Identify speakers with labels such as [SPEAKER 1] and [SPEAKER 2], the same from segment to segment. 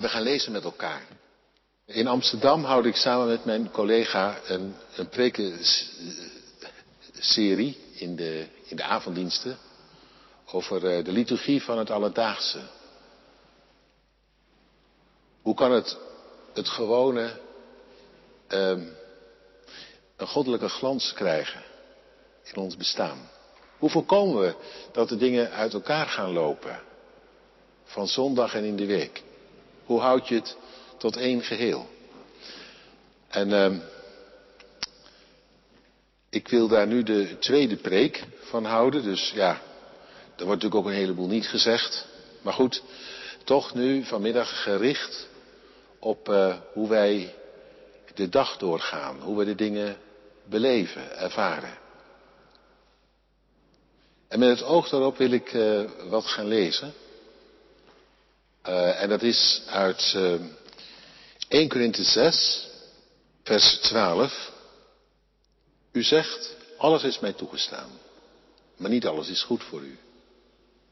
[SPEAKER 1] We gaan lezen met elkaar. In Amsterdam houd ik samen met mijn collega een, een prekenserie in de, in de avonddiensten over eh, de liturgie van het Alledaagse. Hoe kan het, het gewone um, een goddelijke glans krijgen in ons bestaan? Hoe voorkomen we dat de dingen uit elkaar gaan lopen? Van zondag en in de week. Hoe houd je het tot één geheel? En uh, ik wil daar nu de tweede preek van houden. Dus ja, er wordt natuurlijk ook een heleboel niet gezegd. Maar goed, toch nu vanmiddag gericht op uh, hoe wij de dag doorgaan. Hoe we de dingen beleven, ervaren. En met het oog daarop wil ik uh, wat gaan lezen. Uh, en dat is uit uh, 1 Korinthe 6, vers 12. U zegt, alles is mij toegestaan. Maar niet alles is goed voor u.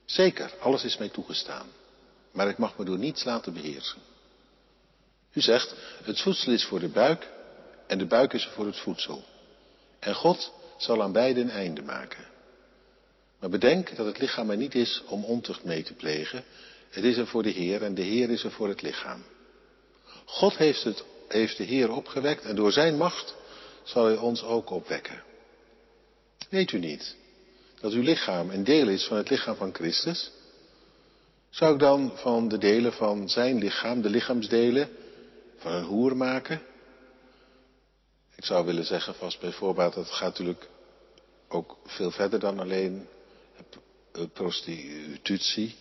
[SPEAKER 1] Zeker, alles is mij toegestaan. Maar ik mag me door niets laten beheersen. U zegt, het voedsel is voor de buik en de buik is voor het voedsel. En God zal aan beide een einde maken. Maar bedenk dat het lichaam er niet is om ontucht mee te plegen. Het is er voor de Heer en de Heer is er voor het lichaam. God heeft, het, heeft de Heer opgewekt en door zijn macht zal hij ons ook opwekken. Weet u niet dat uw lichaam een deel is van het lichaam van Christus? Zou ik dan van de delen van zijn lichaam, de lichaamsdelen, van een hoer maken? Ik zou willen zeggen vast bijvoorbeeld, dat gaat natuurlijk ook veel verder dan alleen prostitutie.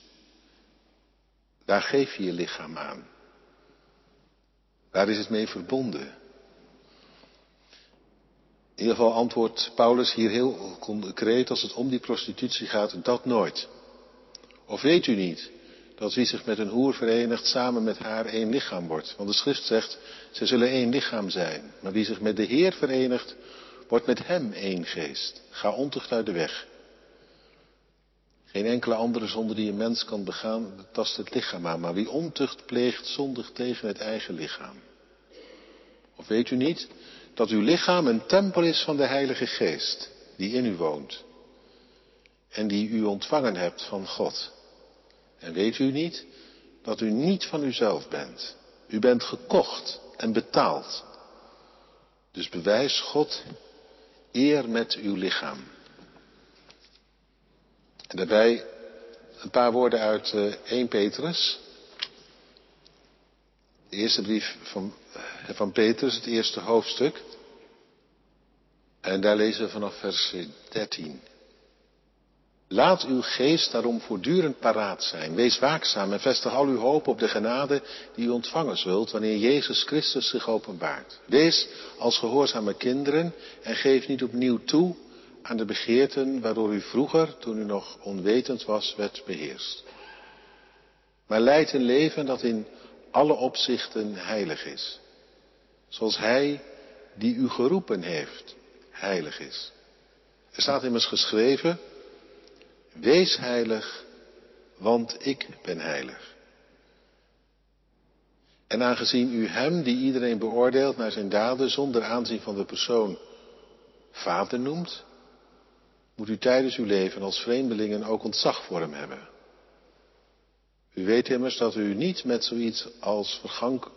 [SPEAKER 1] Daar geef je je lichaam aan. Daar is het mee verbonden. In ieder geval antwoordt Paulus hier heel concreet als het om die prostitutie gaat, dat nooit. Of weet u niet dat wie zich met een hoer verenigt samen met haar één lichaam wordt? Want de schrift zegt, ze zullen één lichaam zijn. Maar wie zich met de Heer verenigt, wordt met hem één geest. Ga ontucht uit de weg. Geen enkele andere zonde die een mens kan begaan, tast het lichaam aan. Maar wie ontucht pleegt, zondigt tegen het eigen lichaam. Of weet u niet dat uw lichaam een tempel is van de Heilige Geest, die in u woont. En die u ontvangen hebt van God. En weet u niet dat u niet van uzelf bent. U bent gekocht en betaald. Dus bewijs God eer met uw lichaam. En daarbij een paar woorden uit uh, 1 Petrus. De eerste brief van, van Petrus, het eerste hoofdstuk. En daar lezen we vanaf vers 13. Laat uw geest daarom voortdurend paraat zijn. Wees waakzaam en vestig al uw hoop op de genade die u ontvangen zult wanneer Jezus Christus zich openbaart. Wees als gehoorzame kinderen en geef niet opnieuw toe aan de begeerten waardoor u vroeger, toen u nog onwetend was, werd beheerst. Maar leid een leven dat in alle opzichten heilig is. Zoals Hij die u geroepen heeft, heilig is. Er staat immers geschreven, wees heilig, want ik ben heilig. En aangezien u Hem, die iedereen beoordeelt naar zijn daden zonder aanzien van de persoon, Vader noemt, moet u tijdens uw leven als vreemdelingen ook ontzag voor hem hebben. U weet immers dat u niet met zoiets als vergank...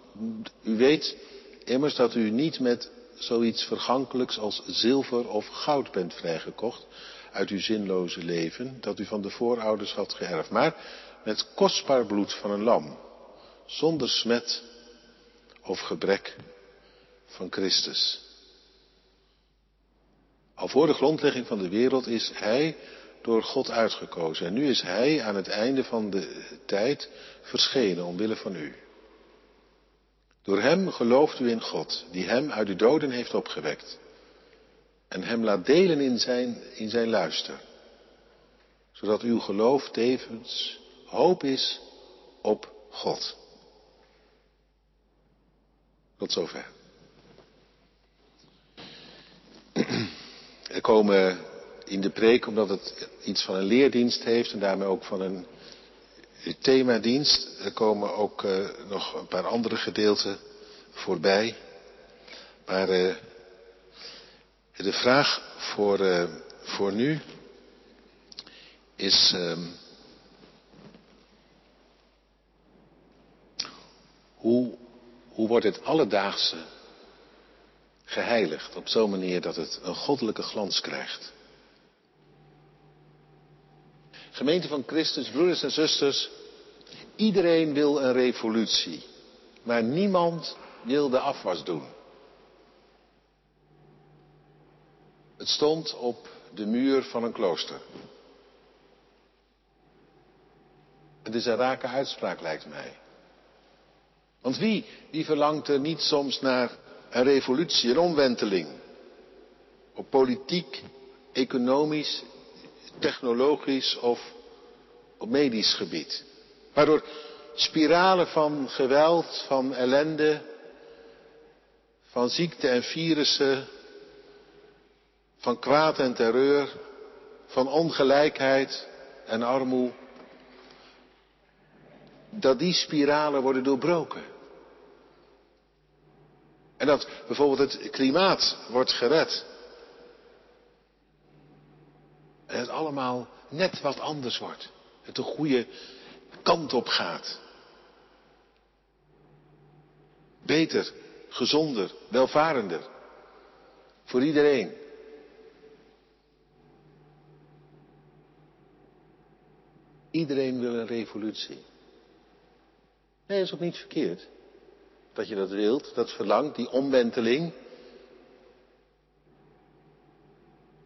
[SPEAKER 1] U weet immers dat u niet met zoiets vergankelijks als zilver of goud bent vrijgekocht uit uw zinloze leven, dat u van de voorouders had geërfd, maar met kostbaar bloed van een lam, zonder smet of gebrek van Christus. Al voor de grondlegging van de wereld is Hij door God uitgekozen. En nu is Hij aan het einde van de tijd verschenen omwille van u. Door Hem gelooft u in God, die Hem uit de doden heeft opgewekt. En Hem laat delen in zijn, in zijn luister. Zodat uw geloof tevens hoop is op God. Tot zover. Er komen in de preek, omdat het iets van een leerdienst heeft en daarmee ook van een themadienst. Er komen ook uh, nog een paar andere gedeelten voorbij. Maar uh, de vraag voor, uh, voor nu is. hoe, hoe wordt het alledaagse geheiligd op zo'n manier dat het een goddelijke glans krijgt? Gemeente van Christus, broeders en zusters, iedereen wil een revolutie, maar niemand wil de afwas doen. Het stond op de muur van een klooster. Het is een rake uitspraak, lijkt mij. Want wie, wie verlangt er niet soms naar een revolutie, een omwenteling? Op politiek, economisch, technologisch of op medisch gebied. Waardoor spiralen van geweld, van ellende, van ziekte en virussen, van kwaad en terreur, van ongelijkheid en armoede, dat die spiralen worden doorbroken. En dat bijvoorbeeld het klimaat wordt gered. En het allemaal net wat anders wordt. Het de goede kant op gaat. Beter, gezonder, welvarender. Voor iedereen. Iedereen wil een revolutie. Nee, dat is ook niet verkeerd. Dat je dat wilt, dat verlangt, die omwenteling.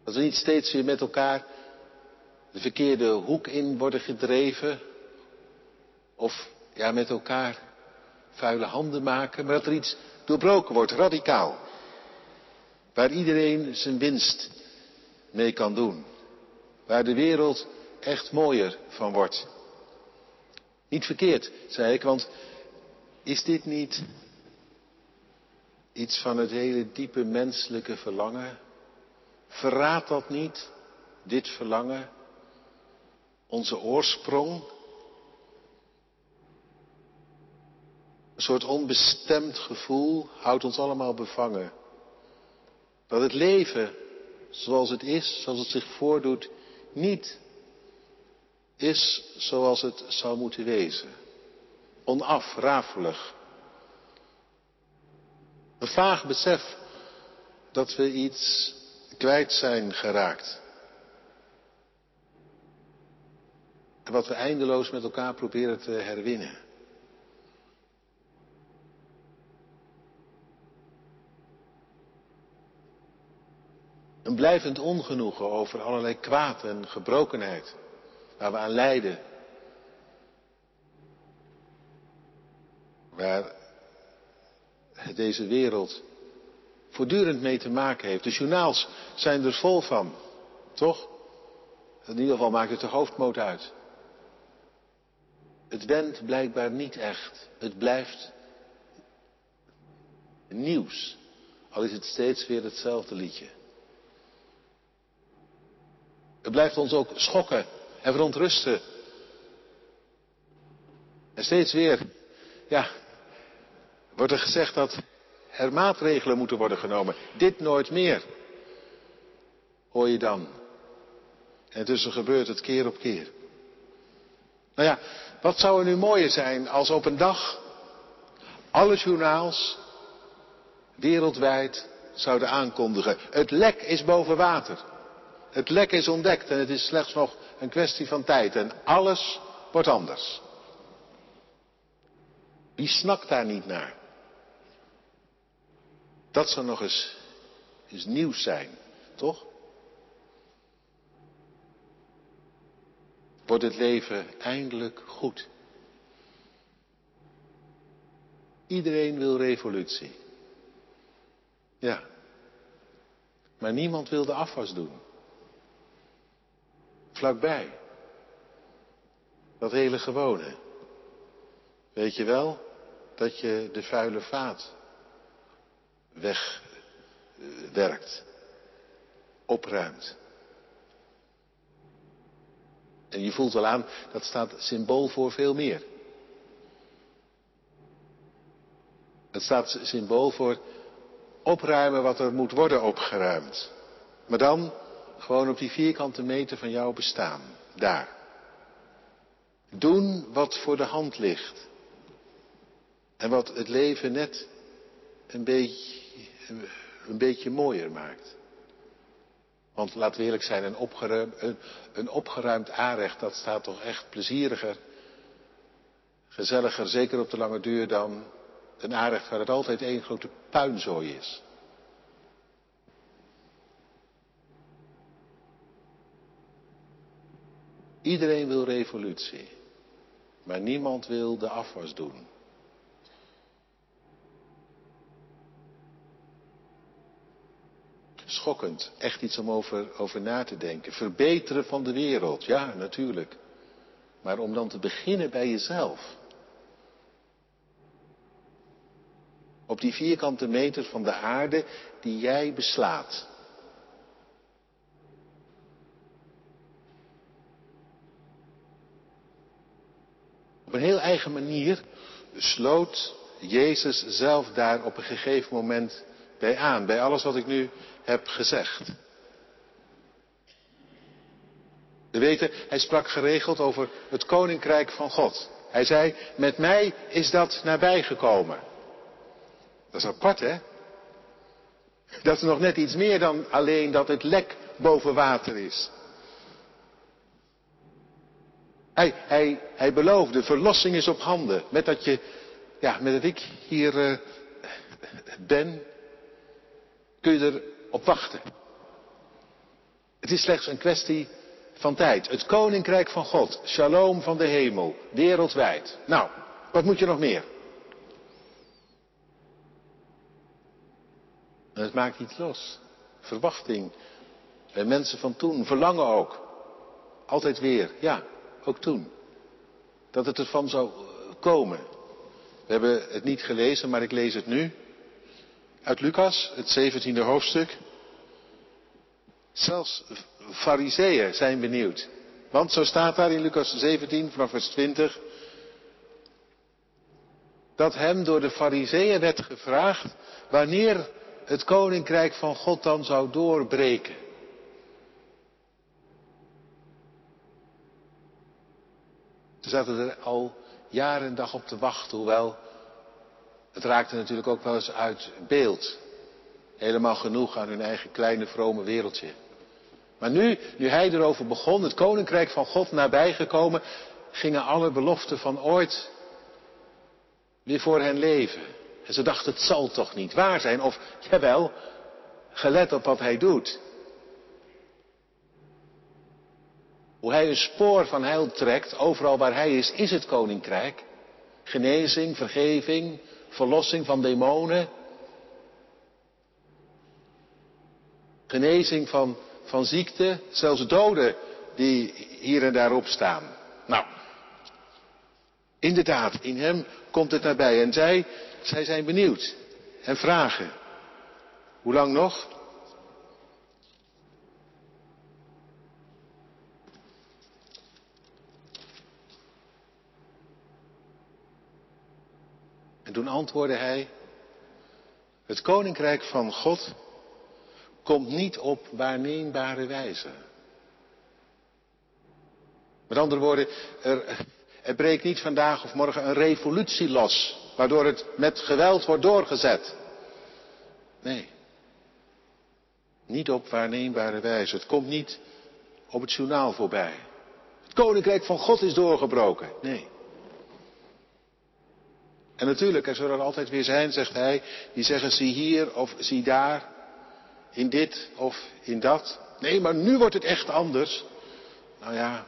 [SPEAKER 1] Dat we niet steeds weer met elkaar de verkeerde hoek in worden gedreven. Of ja, met elkaar vuile handen maken. Maar dat er iets doorbroken wordt, radicaal. Waar iedereen zijn winst mee kan doen. Waar de wereld echt mooier van wordt. Niet verkeerd, zei ik, want is dit niet iets van het hele diepe menselijke verlangen? Verraadt dat niet, dit verlangen, onze oorsprong? Een soort onbestemd gevoel houdt ons allemaal bevangen. Dat het leven, zoals het is, zoals het zich voordoet, niet is zoals het zou moeten wezen. Onaf, rafelig. Een vaag besef dat we iets kwijt zijn geraakt. En wat we eindeloos met elkaar proberen te herwinnen. Een blijvend ongenoegen over allerlei kwaad en gebrokenheid waar we aan lijden. Waar deze wereld voortdurend mee te maken heeft. De journaals zijn er vol van, toch? In ieder geval maakt het de hoofdmoot uit. Het wendt blijkbaar niet echt. Het blijft nieuws. Al is het steeds weer hetzelfde liedje. Het blijft ons ook schokken en verontrusten. En steeds weer, ja, wordt er gezegd dat er maatregelen moeten worden genomen. Dit nooit meer. Hoor je dan. En intussen gebeurt het keer op keer. Nou ja, wat zou er nu mooier zijn als op een dag alle journaals wereldwijd zouden aankondigen. Het lek is boven water. Het lek is ontdekt en het is slechts nog een kwestie van tijd. En alles wordt anders. Wie snakt daar niet naar? Dat zou nog eens, eens nieuws zijn, toch? Wordt het leven eindelijk goed? Iedereen wil revolutie. Ja. Maar niemand wil de afwas doen vlakbij. Dat hele gewone. Weet je wel dat je de vuile vaat wegwerkt, opruimt. En je voelt wel aan, dat staat symbool voor veel meer. Het staat symbool voor opruimen wat er moet worden opgeruimd. Maar dan gewoon op die vierkante meter van jouw bestaan. Daar. Doen wat voor de hand ligt. En wat het leven net een beetje, een beetje mooier maakt. Want laten we eerlijk zijn, een opgeruimd, een, een opgeruimd aanrecht, dat staat toch echt plezieriger, gezelliger, zeker op de lange duur, dan een aanrecht waar het altijd één grote puinzooi is. Iedereen wil revolutie, maar niemand wil de afwas doen. Schokkend, echt iets om over, over na te denken. Verbeteren van de wereld, ja natuurlijk. Maar om dan te beginnen bij jezelf. Op die vierkante meter van de aarde die jij beslaat. Op een heel eigen manier sloot Jezus zelf daar op een gegeven moment bij aan, bij alles wat ik nu heb gezegd. We weten, hij sprak geregeld over het koninkrijk van God. Hij zei, met mij is dat nabijgekomen. Dat is apart, hè? Dat is nog net iets meer dan alleen dat het lek boven water is. Hij, hij, hij beloofde, verlossing is op handen. Met dat, je, ja, met dat ik hier uh, ben, kun je erop wachten. Het is slechts een kwestie van tijd. Het koninkrijk van God, shalom van de hemel, wereldwijd. Nou, wat moet je nog meer? En het maakt niet los. Verwachting. Bij mensen van toen, verlangen ook. Altijd weer, ja, ook toen. Dat het ervan zou komen. We hebben het niet gelezen, maar ik lees het nu. Uit Lucas, het 17e hoofdstuk. Zelfs fariseeën zijn benieuwd. Want zo staat daar in Lucas 17 vanaf vers 20. Dat hem door de fariseeën werd gevraagd wanneer het koninkrijk van God dan zou doorbreken. Ze zaten er al jaren en dag op te wachten, hoewel het raakte natuurlijk ook wel eens uit beeld. Helemaal genoeg aan hun eigen kleine vrome wereldje. Maar nu, nu hij erover begon, het koninkrijk van God nabijgekomen, gingen alle beloften van ooit weer voor hen leven. En ze dachten, het zal toch niet waar zijn? Of, jawel, gelet op wat hij doet. Hoe hij een spoor van heil trekt, overal waar hij is, is het koninkrijk. Genezing, vergeving, verlossing van demonen. Genezing van, van ziekte, zelfs doden die hier en daar op staan. Nou, inderdaad, in hem komt het nabij. En zij, zij zijn benieuwd en vragen. Hoe lang nog? Toen antwoordde hij, het koninkrijk van God komt niet op waarneembare wijze. Met andere woorden, er, er breekt niet vandaag of morgen een revolutie los, waardoor het met geweld wordt doorgezet. Nee. Niet op waarneembare wijze. Het komt niet op het journaal voorbij. Het koninkrijk van God is doorgebroken. Nee. En natuurlijk, er zullen er altijd weer zijn, zegt hij, die zeggen zie hier of zie daar, in dit of in dat. Nee, maar nu wordt het echt anders. Nou ja,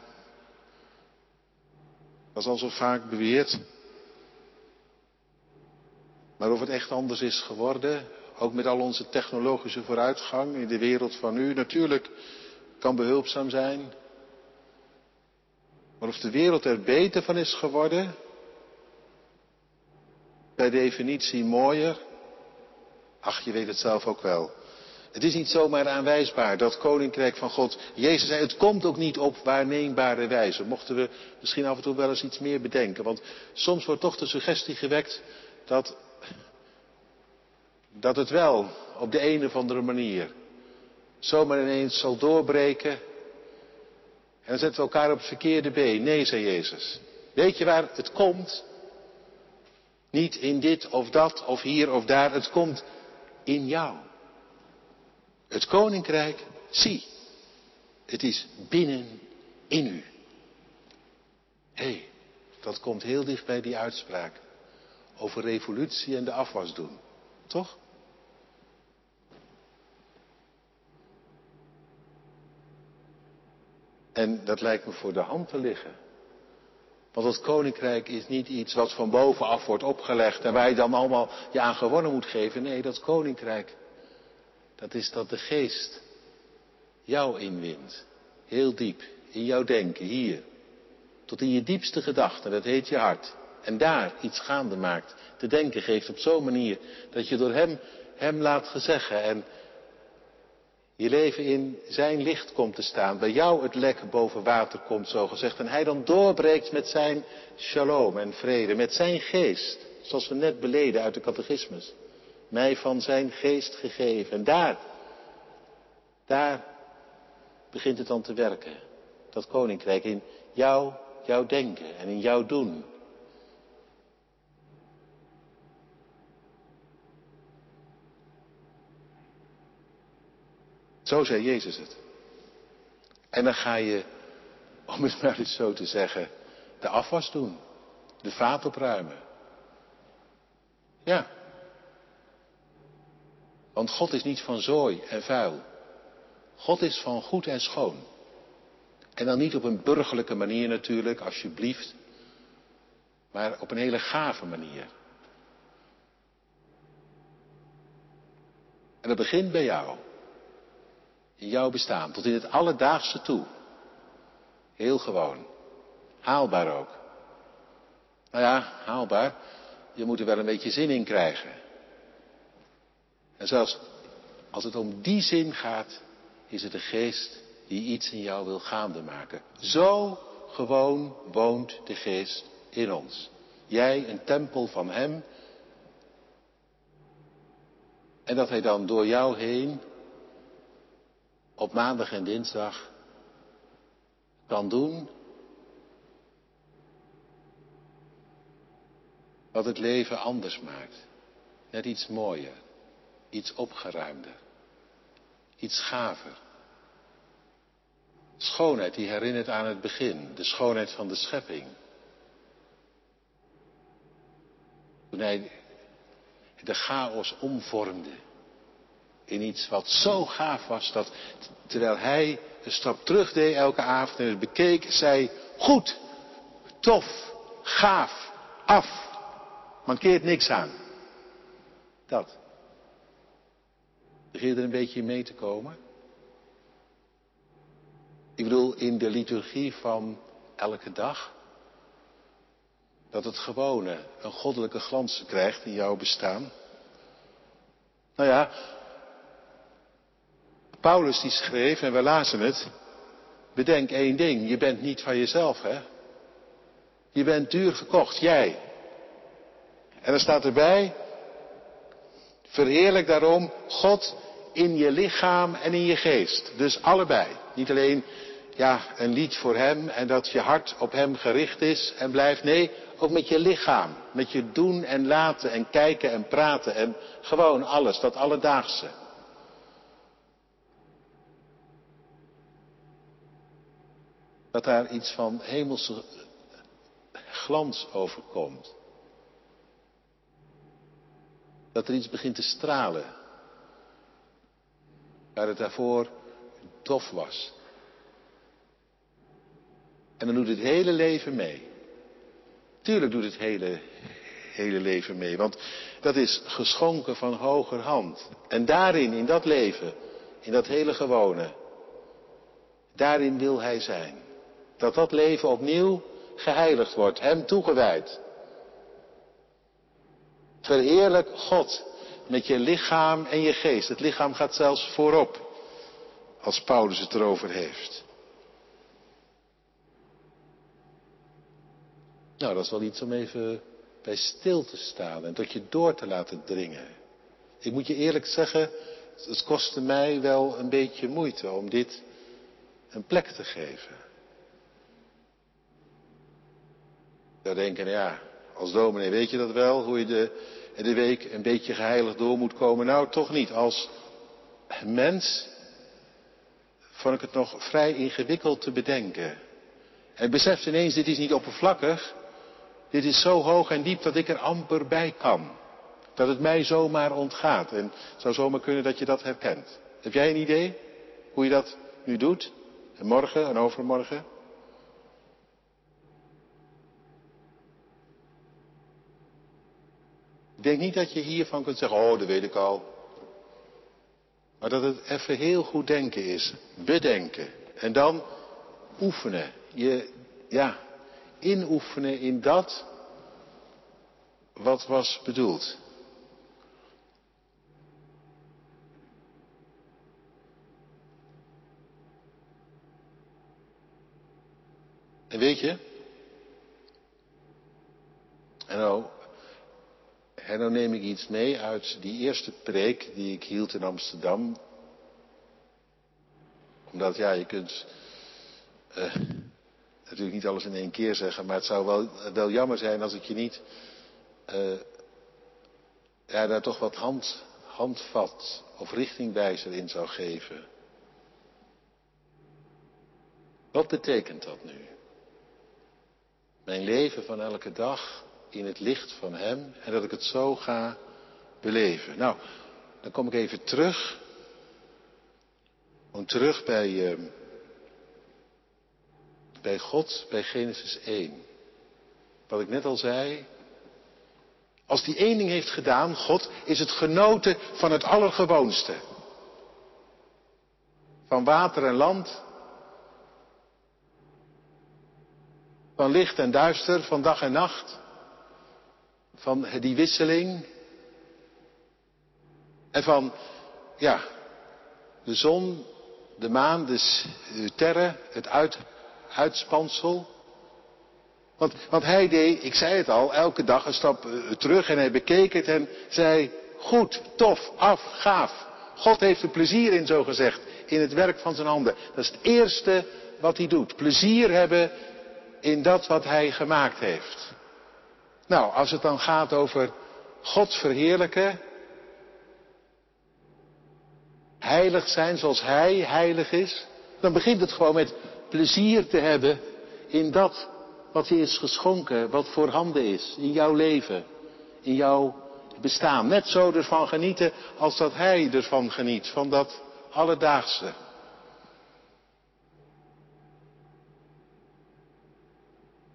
[SPEAKER 1] dat is al zo vaak beweerd. Maar of het echt anders is geworden, ook met al onze technologische vooruitgang in de wereld van nu, natuurlijk kan behulpzaam zijn. Maar of de wereld er beter van is geworden, per definitie mooier, ach je weet het zelf ook wel. Het is niet zomaar aanwijsbaar, dat koninkrijk van God. Jezus zei, het komt ook niet op waarneembare wijze. Mochten we misschien af en toe wel eens iets meer bedenken. Want soms wordt toch de suggestie gewekt dat, dat het wel op de een of andere manier zomaar ineens zal doorbreken. En dan zetten we elkaar op het verkeerde been. Nee, zei Jezus. Weet je waar het komt? Niet in dit of dat of hier of daar. Het komt in jou. Het koninkrijk, zie, het is binnen in u. Hé, hey, dat komt heel dicht bij die uitspraak over revolutie en de afwas doen. Toch? En dat lijkt me voor de hand te liggen. Want het koninkrijk is niet iets wat van bovenaf wordt opgelegd en je dan allemaal je aan gewonnen moet geven. Nee, dat koninkrijk, dat is dat de geest jou inwint. Heel diep, in jouw denken, hier. Tot in je diepste gedachten, dat heet je hart. En daar iets gaande maakt. Te denken geeft op zo'n manier dat je door hem, hem laat gezeggen en je leven in zijn licht komt te staan. Bij jou het lek boven water komt, zo gezegd. En hij dan doorbreekt met zijn shalom en vrede, met zijn geest. Zoals we net beleden uit de catechismus. Mij van zijn geest gegeven. En daar, daar begint het dan te werken. Dat koninkrijk in jou, jouw denken en in jouw doen. Zo zei Jezus het. En dan ga je, om het maar eens zo te zeggen, de afwas doen. De vaat opruimen. Ja. Want God is niet van zooi en vuil. God is van goed en schoon. En dan niet op een burgerlijke manier natuurlijk, alsjeblieft. Maar op een hele gave manier. En dat begint bij jou in jouw bestaan, tot in het alledaagse toe. Heel gewoon. Haalbaar ook. Nou ja, haalbaar. Je moet er wel een beetje zin in krijgen. En zelfs als het om die zin gaat, is het de geest die iets in jou wil gaande maken. Zo gewoon woont de geest in ons. Jij een tempel van Hem. En dat Hij dan door jou heen op maandag en dinsdag kan doen wat het leven anders maakt. Net iets mooier, iets opgeruimder, iets gaver. Schoonheid die herinnert aan het begin, de schoonheid van de schepping. Toen hij de chaos omvormde in iets wat zo gaaf was dat terwijl hij een stap terug deed elke avond en het bekeek, zei goed, tof, gaaf, af, mankeert niks aan. Dat. Begin je er een beetje mee te komen? Ik bedoel, in de liturgie van elke dag. Dat het gewone een goddelijke glans krijgt in jouw bestaan. Nou ja, Paulus die schreef, en we lazen het, bedenk één ding, je bent niet van jezelf, hè? Je bent duur gekocht, jij. En er staat erbij, verheerlijk daarom God in je lichaam en in je geest. Dus allebei. Niet alleen ja, een lied voor Hem en dat je hart op Hem gericht is en blijft. Nee, ook met je lichaam. Met je doen en laten en kijken en praten en gewoon alles, dat alledaagse. Dat daar iets van hemelse glans overkomt. Dat er iets begint te stralen. Waar het daarvoor dof was. En dan doet het hele leven mee. Tuurlijk doet het hele, hele leven mee. Want dat is geschonken van hoger hand. En daarin, in dat leven, in dat hele gewone, daarin wil hij zijn. Dat dat leven opnieuw geheiligd wordt, Hem toegewijd. Verheerlijk God. met je lichaam en je geest. Het lichaam gaat zelfs voorop, als Paulus het erover heeft. Nou, dat is wel iets om even bij stil te staan en tot je door te laten dringen. Ik moet je eerlijk zeggen, het kostte mij wel een beetje moeite om dit een plek te geven. Ik zou denken, ja, als dominee weet je dat wel, hoe je de, de week een beetje geheiligd door moet komen. Nou, toch niet. Als mens vond ik het nog vrij ingewikkeld te bedenken. En beseft ineens, dit is niet oppervlakkig. Dit is zo hoog en diep dat ik er amper bij kan. Dat het mij zomaar ontgaat. En het zou zomaar kunnen dat je dat herkent. Heb jij een idee hoe je dat nu doet? En morgen en overmorgen? Denk niet dat je hiervan kunt zeggen, oh, dat weet ik al. Maar dat het even heel goed denken is. Bedenken. En dan oefenen. Je, ja, inoefenen in dat wat was bedoeld. En weet je, en nou, en nou neem ik iets mee uit die eerste preek die ik hield in Amsterdam. Omdat ja, je kunt uh, natuurlijk niet alles in één keer zeggen, maar het zou wel, wel jammer zijn als ik je niet ja, daar toch wat hand, handvat of richtingwijzer in zou geven. Wat betekent dat nu? Mijn leven van elke dag in het licht van Hem en dat ik het zo ga beleven. Nou, dan kom ik even terug. Om terug bij, uh, bij God, bij Genesis 1. Wat ik net al zei. Als die één ding heeft gedaan, God, is het genoten van het allergewoonste. Van water en land. Van licht en duister, van dag en nacht. Van die wisseling. En van, ja, de zon, de maan, de sterren, het uit, uitspansel. Want, want hij deed, ik zei het al, elke dag een stap eh, terug en hij bekeek het en zei, goed, tof, af, gaaf. God heeft er plezier in, zo gezegd, in het werk van zijn handen. Dat is het eerste wat hij doet. Plezier hebben in dat wat hij gemaakt heeft. Nou, als het dan gaat over God verheerlijken, heilig zijn zoals Hij heilig is, dan begint het gewoon met plezier te hebben in dat wat je is geschonken, wat voorhanden is in jouw leven, in jouw bestaan. Net zo ervan genieten als dat Hij ervan geniet, van dat alledaagse.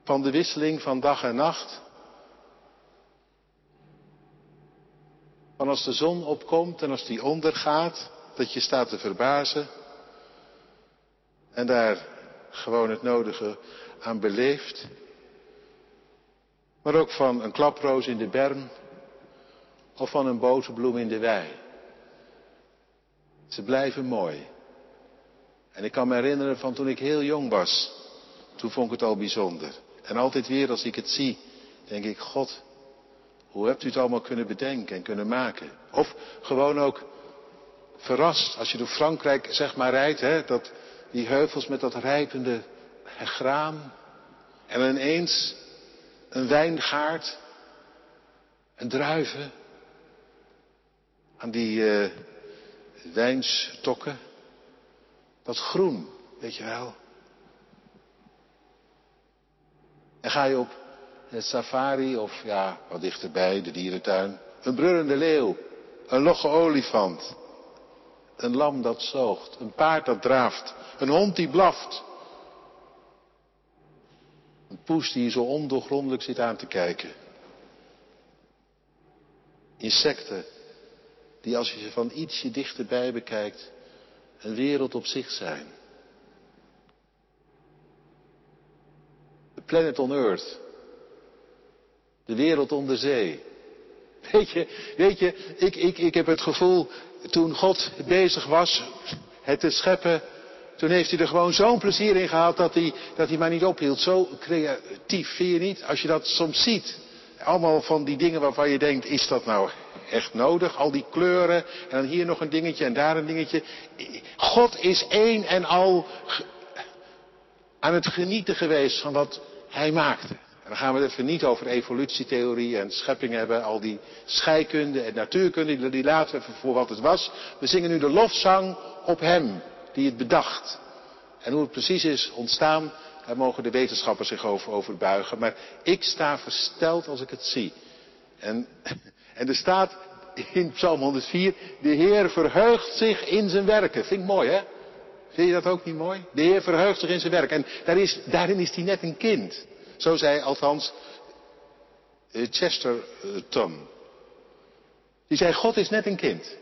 [SPEAKER 1] Van de wisseling van dag en nacht. Van als de zon opkomt en als die ondergaat, dat je staat te verbazen. En daar gewoon het nodige aan beleeft. Maar ook van een klaproos in de berm. Of van een boterbloem in de wei. Ze blijven mooi. En ik kan me herinneren van toen ik heel jong was. Toen vond ik het al bijzonder. En altijd weer als ik het zie, denk ik, God, hoe hebt u het allemaal kunnen bedenken en kunnen maken? Of gewoon ook verrast als je door Frankrijk zeg maar rijdt, hè, dat, die heuvels met dat rijpende graan. En ineens een wijngaard, een druiven aan die uh, wijnstokken. Dat groen, weet je wel. En ga je op het safari of ja, wat dichterbij, de dierentuin. Een brullende leeuw, een logge olifant, een lam dat zoogt, een paard dat draaft, een hond die blaft. Een poes die zo ondoorgrondelijk zit aan te kijken. Insecten die als je ze van ietsje dichterbij bekijkt, een wereld op zich zijn. The planet on earth. De wereld onder zee. Weet je, weet je ik, ik, ik heb het gevoel, toen God bezig was het te scheppen, toen heeft hij er gewoon zo'n plezier in gehad dat hij, dat hij maar niet ophield. Zo creatief, vind je niet? Als je dat soms ziet. Allemaal van die dingen waarvan je denkt, is dat nou echt nodig? Al die kleuren en dan hier nog een dingetje en daar een dingetje. God is één en al aan het genieten geweest van wat hij maakte. Dan gaan we het even niet over evolutietheorie en schepping hebben, al die scheikunde en natuurkunde, die laten we even voor wat het was. We zingen nu de lofzang op hem die het bedacht. En hoe het precies is ontstaan, daar mogen de wetenschappers zich over, over buigen. Maar ik sta versteld als ik het zie. En, en er staat in Psalm 104, de Heer verheugt zich in zijn werken. Vind ik mooi hè? Vind je dat ook niet mooi? De Heer verheugt zich in zijn werk. En daar is, daarin is hij net een kind. Zo zei althans eh, Chesterton. Die zei, God is net een kind.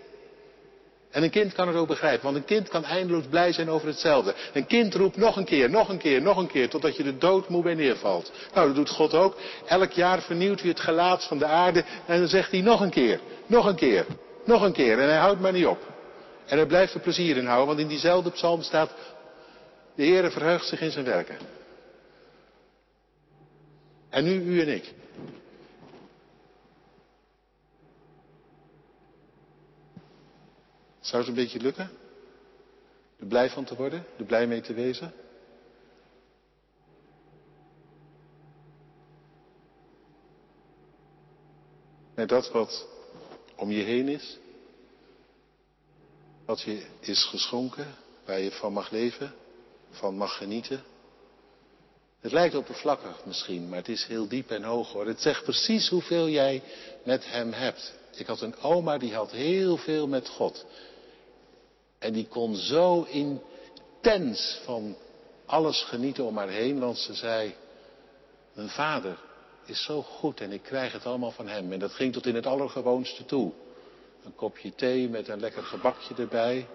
[SPEAKER 1] En een kind kan het ook begrijpen, want een kind kan eindeloos blij zijn over hetzelfde. Een kind roept nog een keer, nog een keer, nog een keer, totdat je de dood moe bij neervalt. Nou, dat doet God ook. Elk jaar vernieuwt hij het gelaat van de aarde en dan zegt hij nog een keer, nog een keer, nog een keer. En hij houdt maar niet op. En hij blijft er plezier in houden, want in diezelfde psalm staat, de Heere verheugt zich in zijn werken. En nu u en ik. Zou het een beetje lukken? Er blij van te worden? Er blij mee te wezen? Met dat wat om je heen is? Wat je is geschonken, waar je van mag leven, van mag genieten? Het lijkt oppervlakkig misschien, maar het is heel diep en hoog hoor. Het zegt precies hoeveel jij met hem hebt. Ik had een oma die had heel veel met God. En die kon zo intens van alles genieten om haar heen, want ze zei, mijn vader is zo goed en ik krijg het allemaal van hem. En dat ging tot in het allergewoonste toe. Een kopje thee met een lekker gebakje erbij.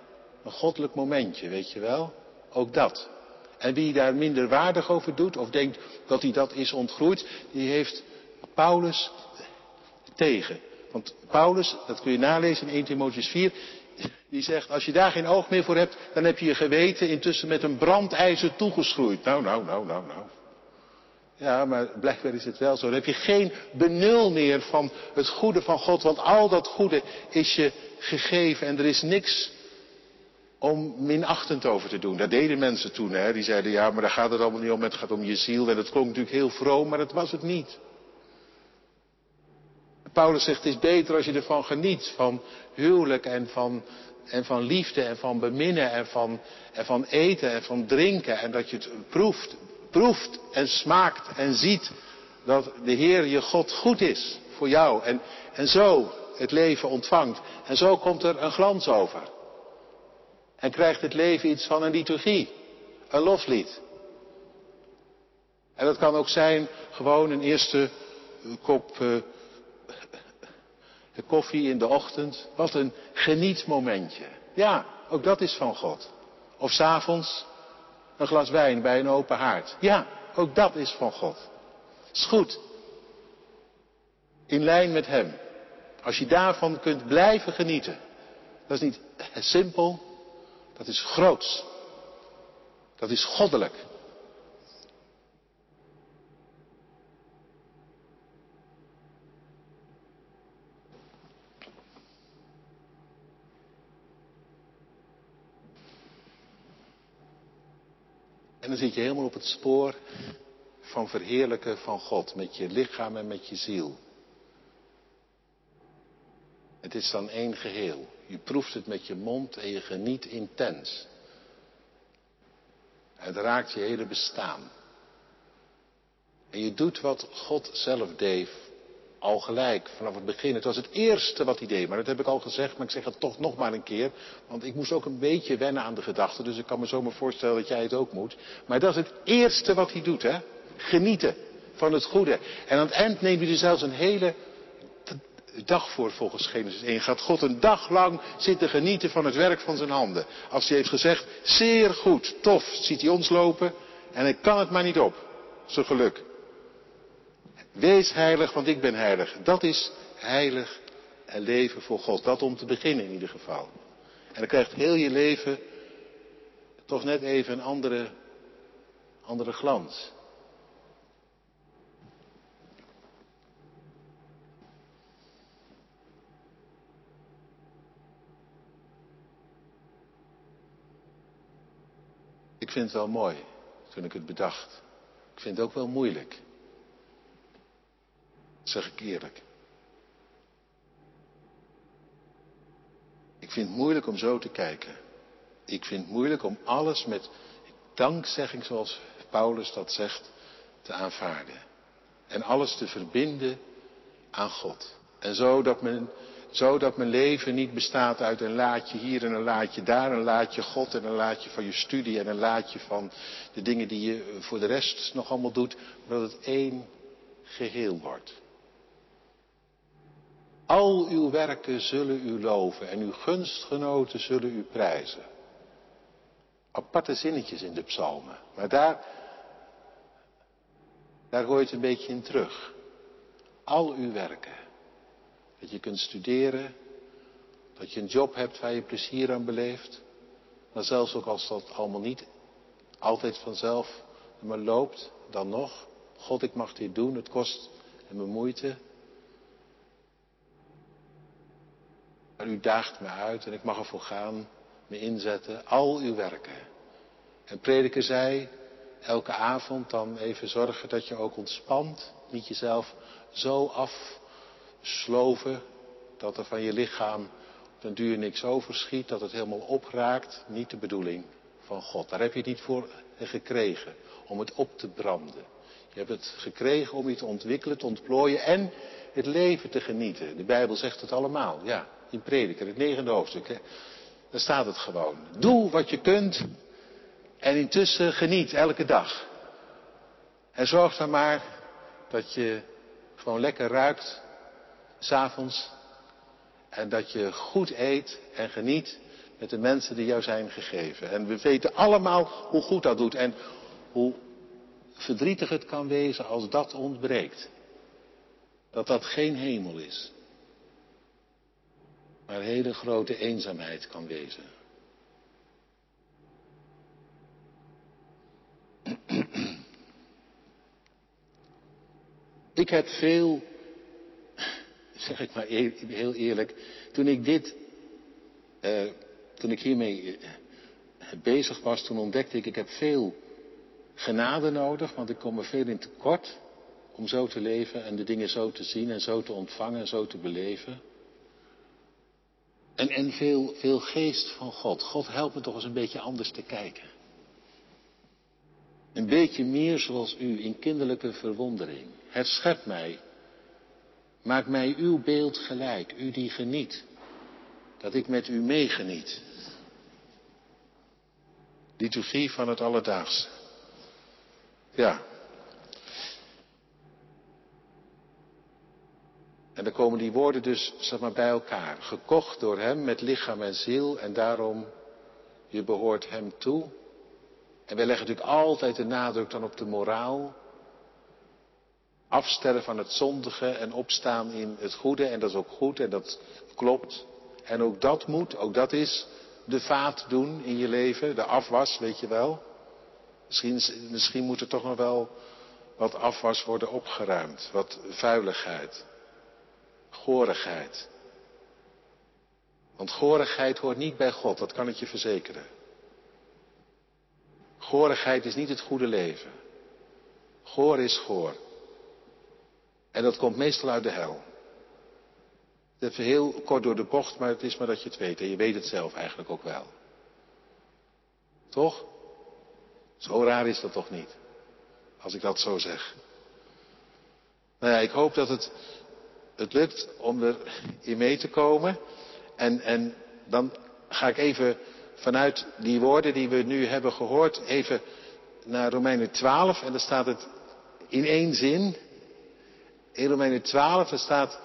[SPEAKER 1] Een goddelijk momentje, weet je wel? Ook dat. En wie daar minder waardig over doet of denkt dat hij dat is ontgroeid, die heeft Paulus tegen. Want Paulus, dat kun je nalezen in 1 Timotheus 4, die zegt, als je daar geen oog meer voor hebt, dan heb je je geweten intussen met een brandijzer toegeschroeid. Nou, nou, nou, nou, nou. Ja, maar blijkbaar is het wel zo. Dan heb je geen benul meer van het goede van God, want al dat goede is je gegeven en er is niks om minachtend over te doen. Dat deden mensen toen, hè. Die zeiden, ja, maar daar gaat het allemaal niet om, het gaat om je ziel. En dat klonk natuurlijk heel vroom, maar dat was het niet. Paulus zegt, het is beter als je ervan geniet, van huwelijk en van, en van liefde en van beminnen en van, en van eten en van drinken. En dat je het proeft, proeft en smaakt en ziet dat de Heer je God goed is voor jou. En, en zo het leven ontvangt. En zo komt er een glans over. En krijgt het leven iets van een liturgie, een loflied. En dat kan ook zijn gewoon een eerste kop uh, koffie in de ochtend. Wat een genietmomentje. Ja, ook dat is van God. Of s'avonds een glas wijn bij een open haard. Ja, ook dat is van God. Is goed. In lijn met Hem. Als je daarvan kunt blijven genieten. Dat is niet simpel, dat is groots. Dat is goddelijk. En dan zit je helemaal op het spoor van verheerlijken van God met je lichaam en met je ziel. Het is dan één geheel. Je proeft het met je mond en je geniet intens. Het raakt je hele bestaan. En je doet wat God zelf deed, al gelijk, vanaf het begin. Het was het eerste wat hij deed, maar dat heb ik al gezegd, maar ik zeg het toch nog maar een keer. Want ik moest ook een beetje wennen aan de gedachte, dus ik kan me zomaar voorstellen dat jij het ook moet. Maar dat is het eerste wat hij doet, hè. Genieten van het goede. En aan het eind neemt hij er zelfs een hele dag voor volgens Genesis 1. Gaat God een dag lang zitten genieten van het werk van zijn handen. Als hij heeft gezegd, zeer goed, tof, ziet hij ons lopen en hij kan het maar niet op. Zijn geluk. Wees heilig, want ik ben heilig. Dat is heilig en leven voor God. Dat om te beginnen in ieder geval. En dan krijgt heel je leven toch net even een andere, andere glans. Vind het wel mooi toen ik het bedacht. Ik vind het ook wel moeilijk. Zeg ik eerlijk. Ik vind het moeilijk om zo te kijken. Ik vind het moeilijk om alles met dankzegging, zoals Paulus dat zegt, te aanvaarden. En alles te verbinden aan God. En zo dat mijn, zo dat mijn leven niet bestaat uit een laadje hier en een laadje daar, een laadje God en een laadje van je studie en een laadje van de dingen die je voor de rest nog allemaal doet, maar dat het één geheel wordt. Al uw werken zullen u loven en uw gunstgenoten zullen u prijzen. Aparte zinnetjes in de psalmen, maar daar, daar hoor je het een beetje in terug. Al uw werken. Dat je kunt studeren, dat je een job hebt waar je plezier aan beleeft. Maar zelfs ook als dat allemaal niet altijd vanzelf maar loopt, dan nog. God, ik mag dit doen, het kost me moeite. Maar u daagt me uit en ik mag ervoor gaan, me inzetten, al uw werken. En prediker zei, elke avond dan even zorgen dat je ook ontspant, niet jezelf zo afsloven dat er van je lichaam op den duur niks overschiet, dat het helemaal opraakt. Niet de bedoeling van God. Daar heb je het niet voor gekregen, om het op te branden. Je hebt het gekregen om je te ontwikkelen, te ontplooien en het leven te genieten. De Bijbel zegt het allemaal, ja in Prediker, het negende hoofdstuk. Daar staat het gewoon. Doe wat je kunt en intussen geniet elke dag. En zorg dan maar dat je gewoon lekker ruikt, s'avonds. En dat je goed eet en geniet met de mensen die jou zijn gegeven. En we weten allemaal hoe goed dat doet en hoe verdrietig het kan wezen als dat ontbreekt. Dat dat geen hemel is maar hele grote eenzaamheid kan wezen. Ik heb veel, zeg ik maar heel eerlijk, toen ik dit, uh, toen ik hiermee eh, bezig was, toen ontdekte ik, ik heb veel genade nodig, want ik kom er veel in tekort om zo te leven en de dingen zo te zien en zo te ontvangen en zo te beleven. En, en veel, veel geest van God. God helpt me toch eens een beetje anders te kijken. Een beetje meer zoals u in kinderlijke verwondering. Herschep mij. Maak mij uw beeld gelijk, u die geniet. Dat ik met u meegeniet. Liturgie van het alledaagse. Ja, En dan komen die woorden dus zeg maar, bij elkaar. Gekocht door Hem met lichaam en ziel en daarom, je behoort Hem toe. En wij leggen natuurlijk altijd de nadruk dan op de moraal. Afstellen van het zondige en opstaan in het goede. En dat is ook goed en dat klopt. En ook dat moet, ook dat is de vaat doen in je leven. De afwas, weet je wel. Misschien, misschien moet er toch nog wel wat afwas worden opgeruimd. Wat vuiligheid. Gorigheid. Want gorigheid hoort niet bij God, dat kan ik je verzekeren. Gorigheid is niet het goede leven. Goor is goor. En dat komt meestal uit de hel. Even heel kort door de bocht, maar het is maar dat je het weet. En je weet het zelf eigenlijk ook wel. Toch? Zo raar is dat toch niet? Als ik dat zo zeg. Nou ja, ik hoop dat het het lukt om erin mee te komen. En, en dan ga ik even vanuit die woorden die we nu hebben gehoord, even naar Romeinen 12. En daar staat het in één zin. In Romeinen 12, daar staat,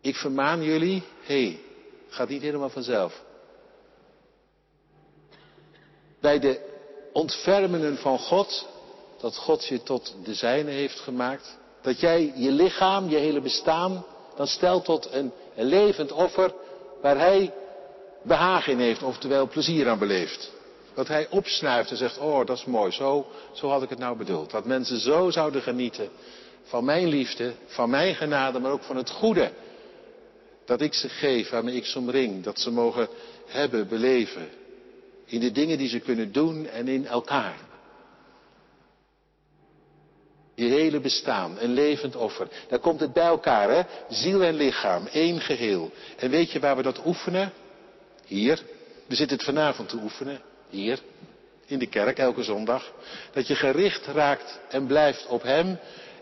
[SPEAKER 1] ik vermaan jullie, hé, hey, gaat niet helemaal vanzelf. Bij de ontfermingen van God, dat God je tot de zijne heeft gemaakt, dat jij je lichaam, je hele bestaan dan stel tot een, een levend offer waar hij behagen in heeft, oftewel plezier aan beleeft. Dat hij opsnuift en zegt, oh dat is mooi, zo, zo had ik het nou bedoeld. Dat mensen zo zouden genieten van mijn liefde, van mijn genade, maar ook van het goede. Dat ik ze geef, waarmee ik ze omring. Dat ze mogen hebben, beleven. In de dingen die ze kunnen doen en in elkaar. Je hele bestaan, een levend offer. Daar komt het bij elkaar, hè? Ziel en lichaam, één geheel. En weet je waar we dat oefenen? Hier. We zitten het vanavond te oefenen. Hier. In de kerk, elke zondag. Dat je gericht raakt en blijft op Hem.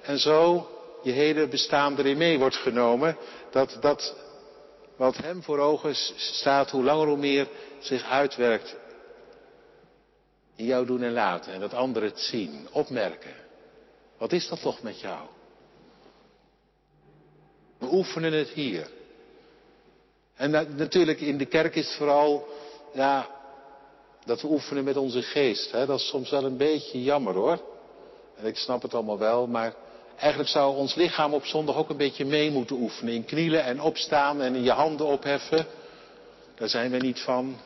[SPEAKER 1] En zo je hele bestaan erin mee wordt genomen. Dat, dat wat Hem voor ogen staat, hoe langer hoe meer zich uitwerkt. In jou doen en laten. En dat anderen het zien, opmerken. Wat is dat toch met jou? We oefenen het hier. En natuurlijk in de kerk is het vooral, ja, dat we oefenen met onze geest. Hè? Dat is soms wel een beetje jammer hoor. En ik snap het allemaal wel, maar eigenlijk zou ons lichaam op zondag ook een beetje mee moeten oefenen. In knielen en opstaan en in je handen opheffen. Daar zijn we niet van.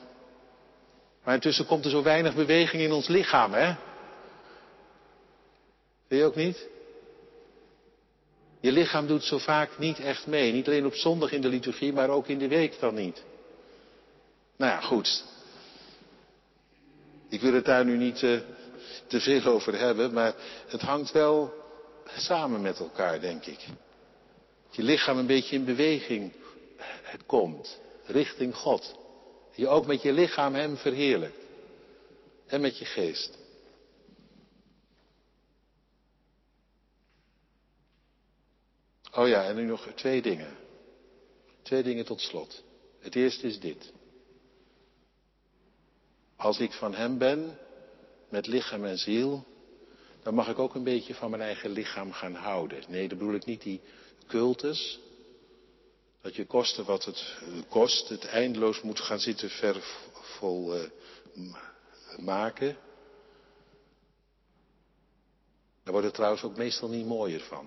[SPEAKER 1] Maar intussen komt er zo weinig beweging in ons lichaam, hè? Vind je ook niet? Je lichaam doet zo vaak niet echt mee. Niet alleen op zondag in de liturgie, maar ook in de week dan niet. Nou ja, goed. Ik wil het daar nu niet uh, te veel over hebben, maar het hangt wel samen met elkaar, denk ik. Dat je lichaam een beetje in beweging het komt, richting God. Je ook met je lichaam Hem verheerlijkt. En met je geest. Oh ja, en nu nog twee dingen. Twee dingen tot slot. Het eerste is dit. Als ik van Hem ben, met lichaam en ziel, dan mag ik ook een beetje van mijn eigen lichaam gaan houden. Nee, dat bedoel ik niet die cultus. Dat je kosten wat het kost, het eindeloos moet gaan zitten vervol uh, maken. Daar wordt het trouwens ook meestal niet mooier van.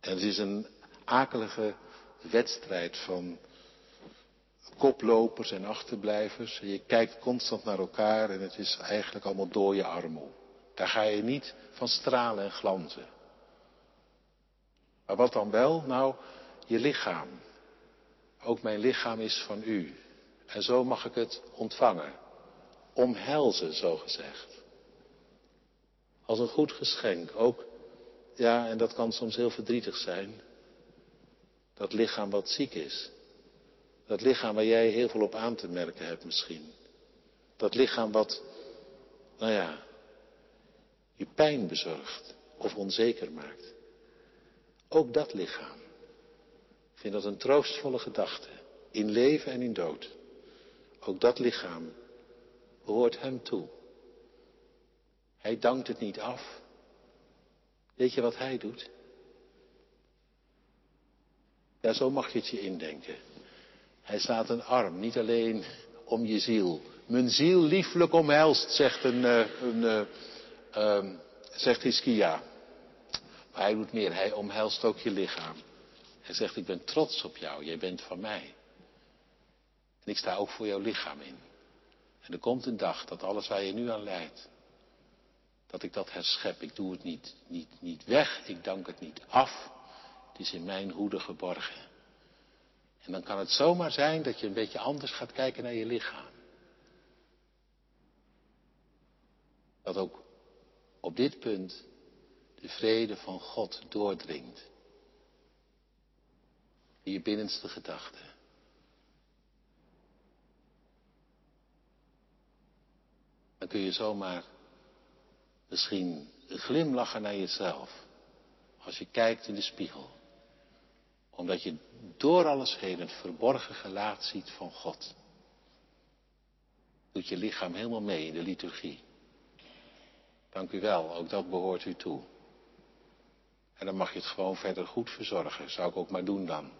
[SPEAKER 1] En het is een akelige wedstrijd van koplopers en achterblijvers. Je kijkt constant naar elkaar en het is eigenlijk allemaal dode armoe. Daar ga je niet van stralen en glanzen. Maar wat dan wel? Nou, je lichaam. Ook mijn lichaam is van u. En zo mag ik het ontvangen. Omhelzen, zo gezegd. Als een goed geschenk. Ook ja, en dat kan soms heel verdrietig zijn. Dat lichaam wat ziek is. Dat lichaam waar jij heel veel op aan te merken hebt misschien. Dat lichaam wat, nou ja, je pijn bezorgt of onzeker maakt. Ook dat lichaam. Ik vind dat een troostvolle gedachte. In leven en in dood. Ook dat lichaam behoort hem toe. Hij dankt het niet af. Weet je wat hij doet? Ja, zo mag je het je indenken. Hij slaat een arm, niet alleen om je ziel. Mijn ziel lieflijk omhelst, zegt, een, uh, een, uh, um, zegt Hiskia. Maar hij doet meer, hij omhelst ook je lichaam. Hij zegt, ik ben trots op jou, jij bent van mij. En ik sta ook voor jouw lichaam in. En er komt een dag dat alles waar je nu aan leidt, dat ik dat herschep. Ik doe het niet, niet, niet weg, ik dank het niet af. Het is in mijn hoede geborgen. En dan kan het zomaar zijn dat je een beetje anders gaat kijken naar je lichaam. Dat ook op dit punt de vrede van God doordringt. In je binnenste gedachten. Dan kun je zomaar Misschien glimlachen naar jezelf. Als je kijkt in de spiegel. Omdat je door alles heen het verborgen gelaat ziet van God. Doet je lichaam helemaal mee in de liturgie. Dank u wel, ook dat behoort u toe. En dan mag je het gewoon verder goed verzorgen. Zou ik ook maar doen dan.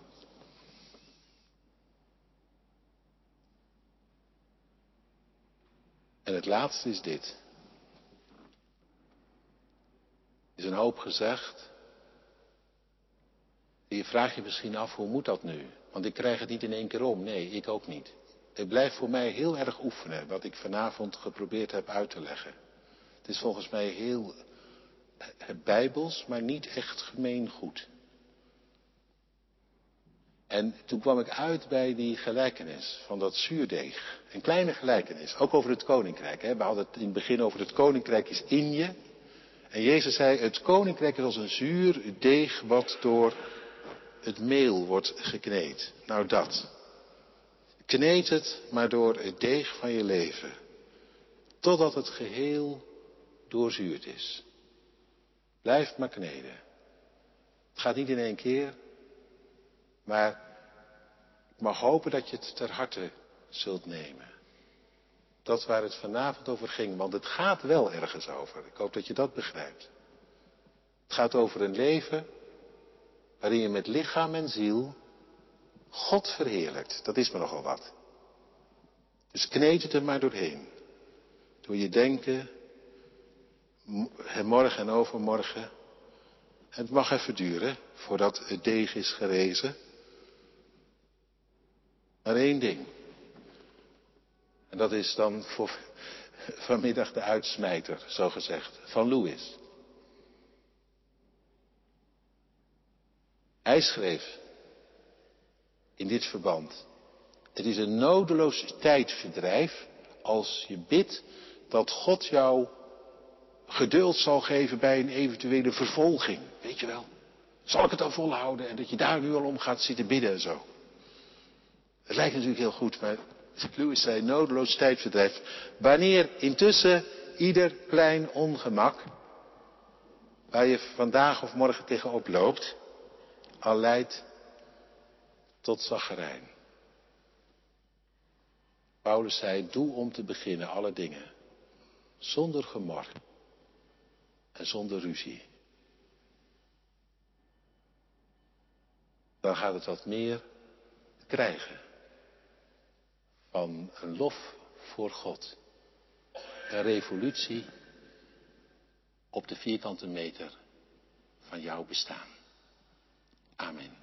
[SPEAKER 1] En het laatste is dit. is een hoop gezegd. Je vraagt je misschien af, hoe moet dat nu? Want ik krijg het niet in één keer om. Nee, ik ook niet. Het blijft voor mij heel erg oefenen, wat ik vanavond geprobeerd heb uit te leggen. Het is volgens mij heel bijbels, maar niet echt gemeengoed. En toen kwam ik uit bij die gelijkenis van dat zuurdeeg. Een kleine gelijkenis, ook over het koninkrijk. Hè. We hadden het in het begin over het koninkrijk is in je. En Jezus zei, het koninkrijk is als een zuur deeg wat door het meel wordt gekneed. Nou dat. Kneed het maar door het deeg van je leven. Totdat het geheel doorzuurd is. Blijf maar kneden. Het gaat niet in één keer. Maar ik mag hopen dat je het ter harte zult nemen. Dat waar het vanavond over ging, want het gaat wel ergens over. Ik hoop dat je dat begrijpt. Het gaat over een leven waarin je met lichaam en ziel God verheerlijkt. Dat is me nogal wat. Dus kneed het er maar doorheen. Door je denken, morgen en overmorgen. Het mag even duren voordat het deeg is gerezen. Maar één ding. En dat is dan vanmiddag de uitsmijter, zo gezegd, van Louis. Hij schreef in dit verband. Het is een nodeloos tijdverdrijf als je bidt dat God jou geduld zal geven bij een eventuele vervolging. Weet je wel? Zal ik het dan volhouden en dat je daar nu al om gaat zitten bidden en zo. Het lijkt natuurlijk heel goed, maar Louis zei nodeloos tijdverdrijf. Wanneer intussen ieder klein ongemak waar je vandaag of morgen tegenop loopt, leidt tot zaggerijn. Paulus zei, doe om te beginnen alle dingen, zonder gemor en zonder ruzie. Dan gaat het wat meer krijgen van een lof voor God. Een revolutie op de vierkante meter van jouw bestaan. Amén.